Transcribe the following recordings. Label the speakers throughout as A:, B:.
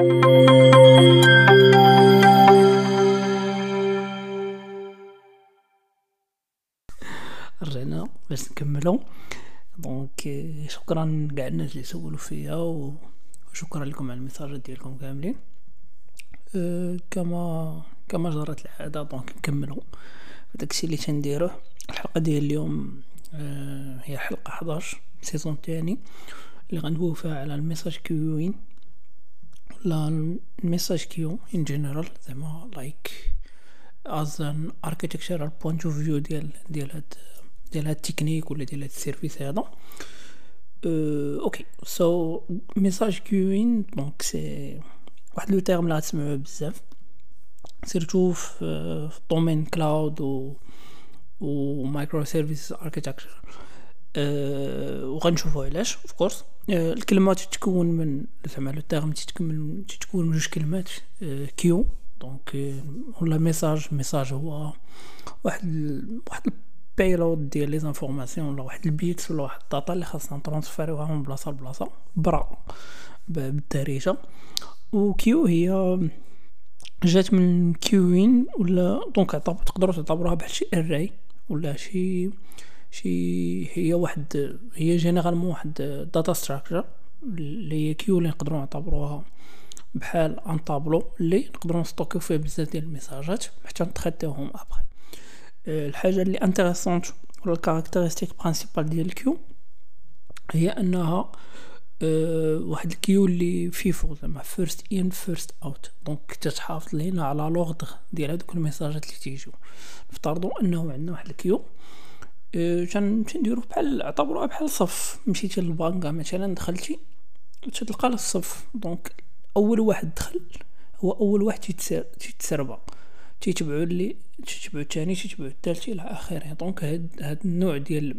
A: رجعنا باش نكملو donc شكرا كاع الناس اللي سولوا فيا وشكرا لكم على الميساجات ديالكم كاملين. كما كما جرت العادة donc نكملو داكشي اللي تنديروه الحلقة ديال اليوم أه هي حلقة 11 saison الثاني اللي غندويو فيها على ال message queuing. ولا ال message queue in general زعما like as an architectural point of view ديال ديال هاد ديال هاد التكنيك ولا ديال هاد ال service هذا okay so message queuing donc c'est واحد le terme لا تسمعوه بزاف. surtout في ال domaine cloud و و microservice architecture وغنشوفو علاش of course الكلمة تتكون من زعما le terme تتكون من جوج كلمات queue. donc ولا message message هو واحد واحد ال payload ديال les informations ولا واحد البيت ولا واحد ال data اللي خاصنا نترونسفيروها من بلاصة لبلاصة برا بالدارجة. و queue هي جات من queuing ولا donc تقدروا تعتبروها بحال شي array ولا شي شي هي واحد هي généralement واحد data structure اللي هي queue اللي نقدروا نعتبروها بحال un tableau اللي نقدروا نستوكيو فيه بزاف ديال ال messageات حتى نتريتيوهم ابخي الحاجة اللي intéressante ولا ال caractéristique principale ديال ال queue هي أنها أه واحد ال queue اللي FIFO زعما first in first out donc تتحافظ لينا على l'ordre ديال هذوك ال messageات اللي تيجيو. نفترضوا أنه عندنا واحد ال queue أه تنديرو بحال اعتبروها بحال صف. مشيتي للبنكه مثلا دخلتي تلقى الصف donc أول واحد دخل هو أول واحد تيتسربى تيتبعو اللي تيتبعو الثاني تيتبعو الثالث إلى آخره. donc هاد هاد النوع ديال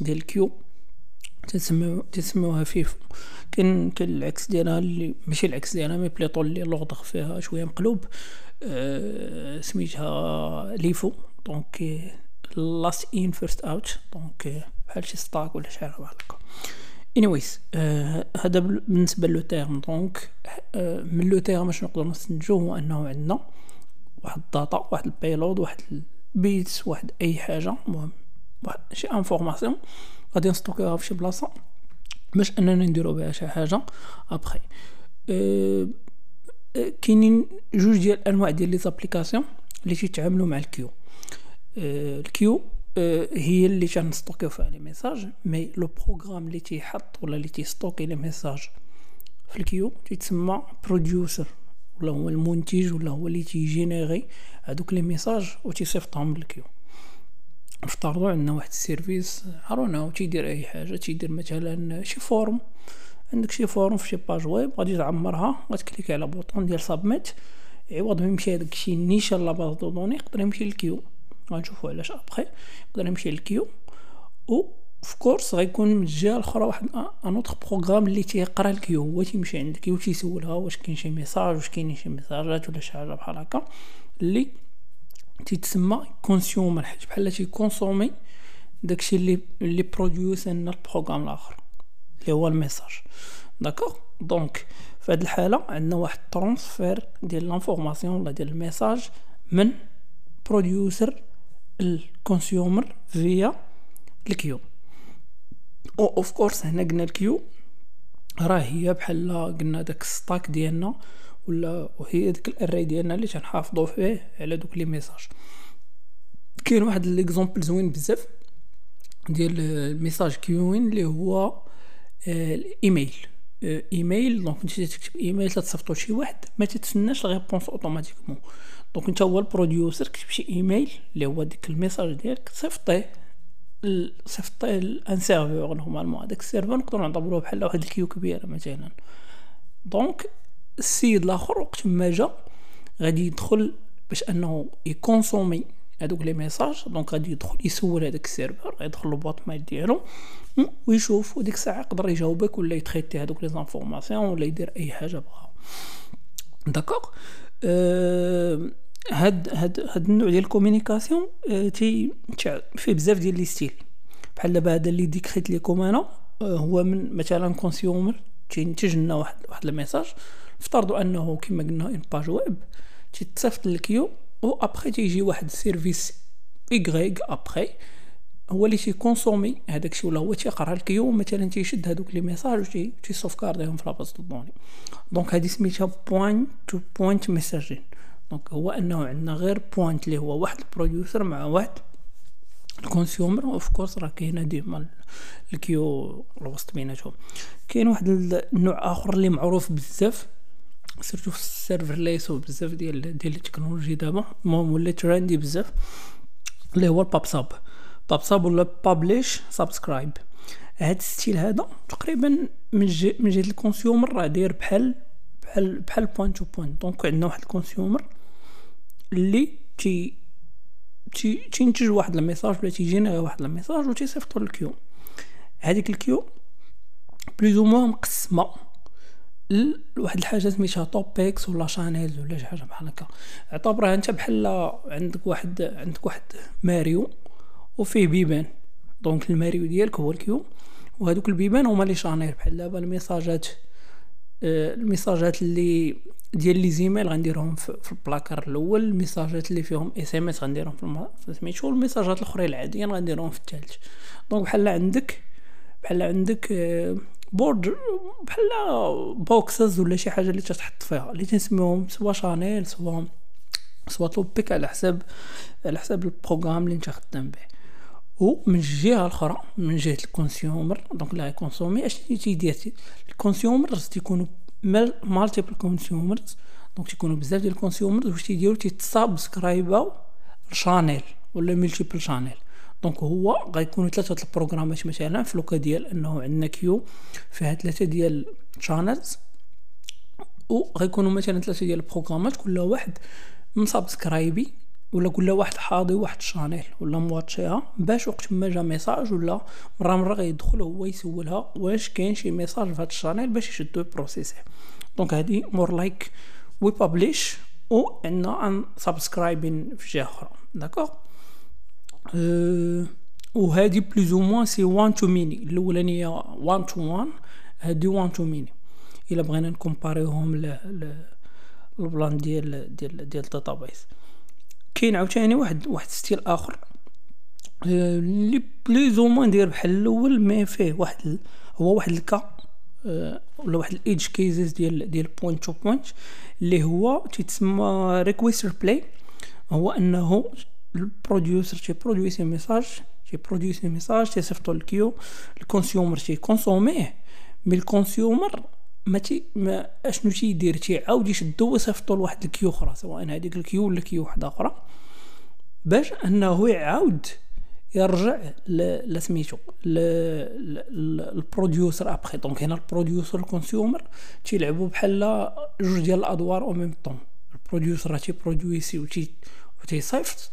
A: ديال ال queue تسميو تسميوها FIFO كاين كاين العكس ديالها اللي ماشي العكس ديالها mais plutôt اللي l'ordre فيها شوية مقلوب. أه سميتها LIFO. donc last in first out donc بحال شي stack ولا شي حاجة بحال هكا anyways آه هذا بالنسبة le terme donc آه من le terme اش نقدروا نستنتجو هو أنه عندنا واحد ال data واحد ال payload واحد ال bytes واحد أي حاجة. المهم شي information غادي نستوكيوها في شي بلاصة باش أننا نديرو بها شي حاجة ابخي أه كاينين جوج ديال الانواع ديال les applications اللي تيتعاملوا مع ال queue. ال queue أه هي اللي تنستوكيو فيها les messages mais le programme اللي تيحط ولا اللي تيستوكي les messages في ال queue تيتسمى producer ولا هو المنتج ولا هو اللي تيجينيري هادوك les messages و تيصيفطهم بال queue. نفترضوا عندنا واحد ال service هارونا تيدير أي حاجة تيدير مثلا شي form عندك شي form في شي page web غادي تعمرها غتكليكي على bouton ديال submit عوض ما يمشي هذاك الشيء نيشان la base de données يقدر يمشي لل queue. غنشوفوا علاش ابخي يقدر يمشي لل queue. و of course غيكون من الجهة الأخرى واحد un autre programme اللي تيقرا ال queue. هو تيمشي عند ال queue تيسولها واش كاين شي message واش كاينين شي messageات ولا شي حاجة بحال هكا. اللي تيتسمى consumer حيت بحال تيكونسومي داكشي اللي اللي produce لنا ال programme الآخر اللي هو ال message. d'accord donc في هذه الحالة عندنا واحد transfert ديال l'information ولا ديال ال message من producer ال consumer via ال queue. أو of course هنا قلنا ال queue. راه هي بحال قلنا داك stack ديالنا ولا وهي ديك ال array ديالنا اللي تنحافظوا فيه على دوك les messages كاين واحد l'exemple زوين بزاف ديال ال message queuing اللي هو ال email email donc انت تكتب ايميل تتصيفطو لشي واحد ما تتسناش ال réponse automatiquement donc انت هو ال producer كتب شي ايميل اللي هو ديك ال message ديالك تصيفطيه صيفطيه ل un serveur normalement. هذاك ال serveur نقدروا نعتبروه بحال واحد ال queue كبيره مثلا. donc السيد الآخر وقت ما جا غادي يدخل باش انه يكونسومي هذوك les messages. donc غادي يدخل يسول هذاك ال serveur يدخل لل boîte mail ديالو ويشوف وديك الساعة يقدر يجاوبك ولا يتريتي هذوك les informations ولا يدير أي حاجة بغا. d'accord؟ أه هاد هاد هاد النوع ديال ال communication أه تي فيه بزاف ديال les styles. بحال دابا هذا اللي ديكريت ليكم أنا أه هو من مثلا consumer تينتج لنا واحد واحد ال message افترضوا أنه كما قلنا une page web تيتصيفط ال queue و ابخي تيجي واحد ال service Y après هو اللي تيكونسومي هذاك الشيء ولا هو تيقرا ال queue مثلا تيشد هذوك les messages و تيسوفكارديهم في la base de données donc هذه سميتها point to point messaging donc هو انه عندنا غير point اللي هو واحد ال producer مع واحد ال consumer. of course راه كاينة ديما ال queue الوسط بيناتهم. كاين واحد النوع آخر اللي معروف بزاف surtout في ال serverless و بزاف ديال ديال ال technologies دابا المهم ولا trendy بزاف اللي هو ال pub sub pub sub ولا publish subscribe هاد ال style هذا تقريبا من جهة ال consumer راه داير بحال بحال بحال point to point donc عندنا واحد ال consumer اللي تي تي تينتج واحد ال message ولا تيجينا واحد ال message و تيصيفطو لل queue. هذيك ال queue plus ou moins مقسمة لواحد الحاجة سميتها topics ولا channels ولا شي حاجة بحال هكا. اعتبرها انت بحال عندك واحد عندك واحد ماريو وفيه بيبان. donc الماريو ديالك هو ال queue. وهذوك البيبان هما les channels بحال دابا الميساجات الميساجات اللي ديال les emails غنديرهم في البلاكار الأول الميساجات اللي فيهم SMS غنديرهم في سميتو والميساجات الأخرين العاديين غنديرهم في الثالث donc بحال عندك بحال عندك board آه، بحال boxes ولا شي حاجة اللي تتحط فيها اللي تنسميوهم soit channel soit soit topic على حساب على حساب ال programme اللي انت خدام به. ومن الجهه الاخرى من جهة ال consumer donc لا كونسومي أش تيدير؟ ال consumers تيكونوا multiple consumers donc تيكونوا بزاف ديال ال consumers واش تيديروا؟ تيتسابسكرايباو channel ولا multiple channel. donc هو غيكونوا ثلاثة البروغرامات مثلا في le cas ديال إنه عندنا queue فيها ثلاثة ديال channels وغيكونوا مثلا ثلاثة ديال البروغرامات كل واحد مسابسكرايبي ولا كل واحد حاضي واحد ال channel ولا مواتشيها باش وقت ما جا message ولا مرة مرة غيدخل هو يسولها واش كاين شي message في هاد ال channel باش يشدو بروسيسي. donc هادي more like we publish و عندنا un subscribing في جهة أخرى. d'accord أه وهادي plus ou moins c'est one to many. الأولانية one to one هادي one to many. إلا بغينا نكومباريوهم ل ال plan ديال ديال ديال ال database كاين عاوتاني واحد واحد style آخر. اللي plus ou moins داير بحال الأول mais فيه واحد هو واحد ال cas آه، ولا واحد ال edge cases ديال ديال point to point اللي هو تيتسمى request reply هو أنه ال producer تي برودويسي message تي برودويسي message تيصيفطو لل queue ال consumer تي consommer mais ال consumer ما تي ما أشنو تيدير؟ تيعاود يشدو ويصيفطو لواحد ال queue أخرى سواء هذيك ال queue ولا queue واحدة أخرى باش أنه يعاود يرجع لسميتو ال producer après. donc هنا ال producer ال consumer تيلعبوا بحال جوج ديال الأدوار au même temps. ال producer راه تيبرودويسي و تيصيفط.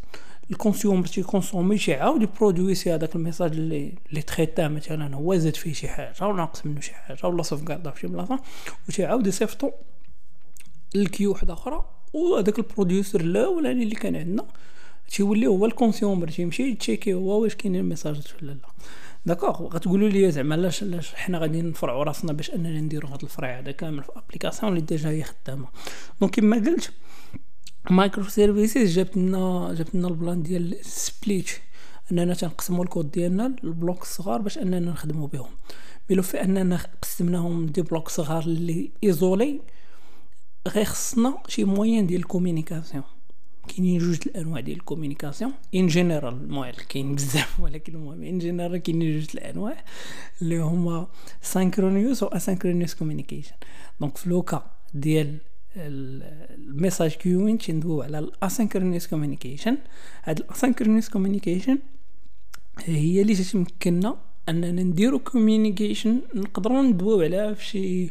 A: ال consumer تيكونسومي يعاود يبرودويسي هذاك ال message اللي اللي تخيتاه مثلا هو زاد فيه شي حاجة ولا ناقص منه شي حاجة ولا كاردا في شي بلاصة وتيعاود يصيفطو ال queue وحده أخرى وهذاك ال producer الأولاني اللي كان عندنا تيولي هو ال consumer تيمشي يتشيكي هو واش كاينين الميساجات ولا لا d'accord غتقولوا لي زعما علاش علاش حنا غادي نفرعوا راسنا باش أننا نديروا هذا الفرع هذا كامل في application اللي déjà هي خدامة. donc كما قلت microservices جابت لنا جابت لنا ال plan ديال split أننا تنقسموا الكود ديالنا ال blocs الصغار باش أننا نخدموا بهم. في أننا قسمناهم des blocs صغار اللي isolés غير خصنا شي moyen ديال ال communication كاينين جوج الأنواع ديال ال communication en général المهم كاين بزاف ولكن المهم en général كاينين جوج الأنواع اللي هما synchronous و asynchronous communication donc في le cas ديال ال message queuing تندويو على ال asynchronous communication هاد ال asynchronous communication هي اللي تتمكننا اننا نديرو communication نقدروا ندويو عليها في شي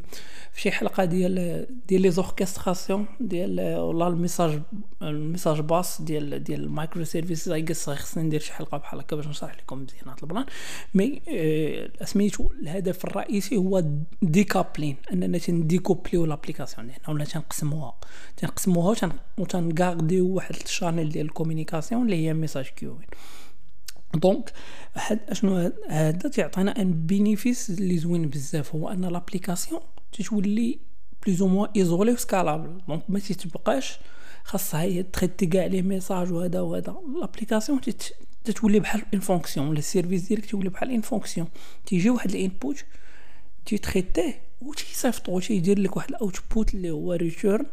A: في شي حلقة ديال ديال les orchestrations ديال ولا ال message ال message bus ديال ديال ال microservice I guess خصني ندير شي حلقة بحال هكا باش نشرح لكم مزيان هذا ال plan mais آه سميتو الهدف الرئيسي هو decoupling أننا تنديكوبليو l'application ديالنا ولا تنقسموها. تنقسموها وتنغارديو واحد ال channel ديال ال communication اللي هي message queuing donc اشنو هذا تيعطينا un bénéfice اللي زوين بزاف هو أن l'application تتولي plus ou moins isolée و scalable donc ما تتبقاش خاصها هي traiter كاع les messages وهذا وهذا. l'application تتولي بحال une fonction ولا ال service ديالك تولي بحال une fonction تيجي واحد ال input تيتريتيه و تيصيفطو تيدير لك واحد ال output اللي هو return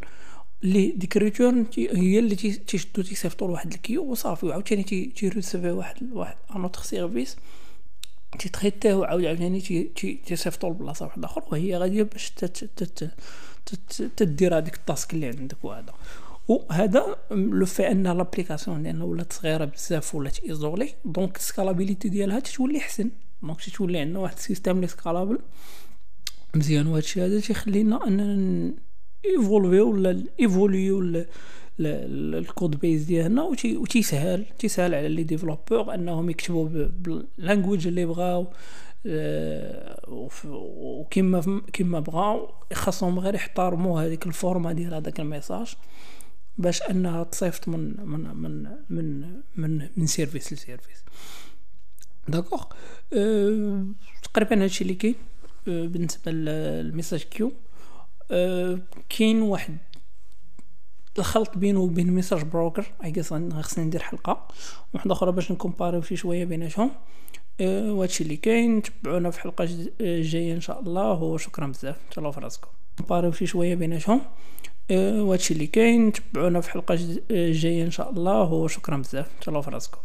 A: اللي ديك return هي اللي تيشدو تيصيفطو لواحد ال queue وصافي وعاوتاني تيريسيفي واحد واحد un autre service. تيتريتيه وعاود عاوتاني تيصيفطو لبلاصة واحدة أخرى وهي غادية باش تدير هذيك ال task اللي عندك وهذا. وهذا le fait أن l'application لأن ولات صغيرة بزاف ولات isolée donc ال scalability ديالها تتولي احسن donc تتولي عندنا واحد ال système لي scalable. مزيان وهذا الشيء هذا تيخلينا اننا évoluer ولا ايفوليو ولا ال codebase ديالنا وتيسهل تيسهل على les développeurs انهم يكتبوا بال language اللي بغاو وكما كما بغاو خاصهم غير يحترموا هذيك الفورما ديال هذاك ال message باش انها تصيفط من من من من من, من service ل service d'accord أه تقريبا هادشي اللي كاين بالنسبة للميساج كيو أه كاين واحد الخلط بينه وبين message broker I guess خصني ندير حلقة. واحدة أخرى باش نكومباريو شي شوية بيناتهم أه وهادشي اللي كاين تبعونا في حلقة جاية إن شاء الله وشكرا بزاف. تهلاو في راسكم. نكومباريو شي شوية بيناتهم أه وهادشي اللي كاين تبعونا في حلقة جاية إن شاء الله وشكرا بزاف. تهلاو في راسكم.